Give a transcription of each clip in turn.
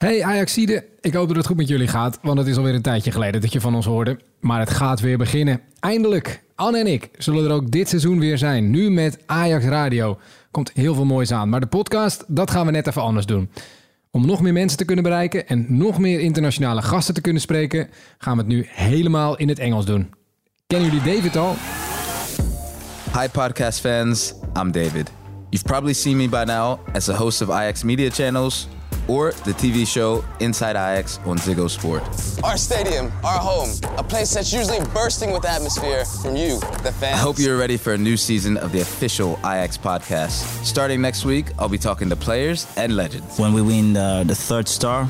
Hey Ajaxide, ik hoop dat het goed met jullie gaat, want het is alweer een tijdje geleden dat je van ons hoorde. Maar het gaat weer beginnen. Eindelijk! Anne en ik zullen er ook dit seizoen weer zijn, nu met Ajax Radio. Komt heel veel moois aan, maar de podcast, dat gaan we net even anders doen. Om nog meer mensen te kunnen bereiken en nog meer internationale gasten te kunnen spreken, gaan we het nu helemaal in het Engels doen. Kennen jullie David al? Hi, podcast fans. I'm David. You've probably seen me by now as the host of Ajax Media Channels or the TV show Inside Ajax on Ziggo Sport. Our stadium, our home, a place that's usually bursting with atmosphere from you, the fans. I hope you're ready for a new season of the official Ajax podcast. Starting next week, I'll be talking to players and legends. When we win the, the third star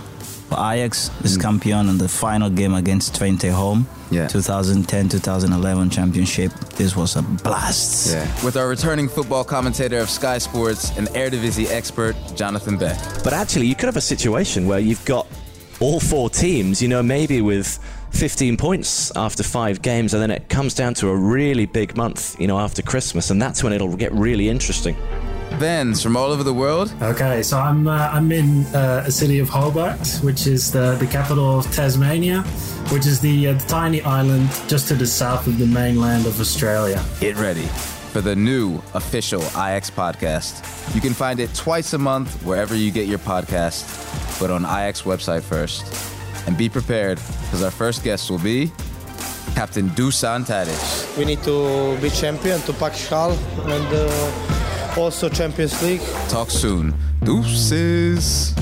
for Ajax, this hmm. champion in the final game against Twente home, Yeah. 2010-2011 championship, this was a blast. Yeah. With our returning football commentator of Sky Sports and Eredivisie expert, Jonathan Beck. But actually, you could have a situation where you've got all four teams, you know, maybe with 15 points after five games, and then it comes down to a really big month, you know, after Christmas, and that's when it'll get really interesting. Fans from all over the world, Okay, so I'm uh, I'm in uh, a city of Hobart, which is the, the capital of Tasmania, which is the, uh, the tiny island just to the south of the mainland of Australia. get ready for the new official Ajax podcast. You can find it twice a month wherever you get your podcast, but on Ajax website first. And be prepared because our first guest will be Captain Dusan Tadic. we need to be champion to pack Schal and uh, also Champions League. Talk soon. Deuces.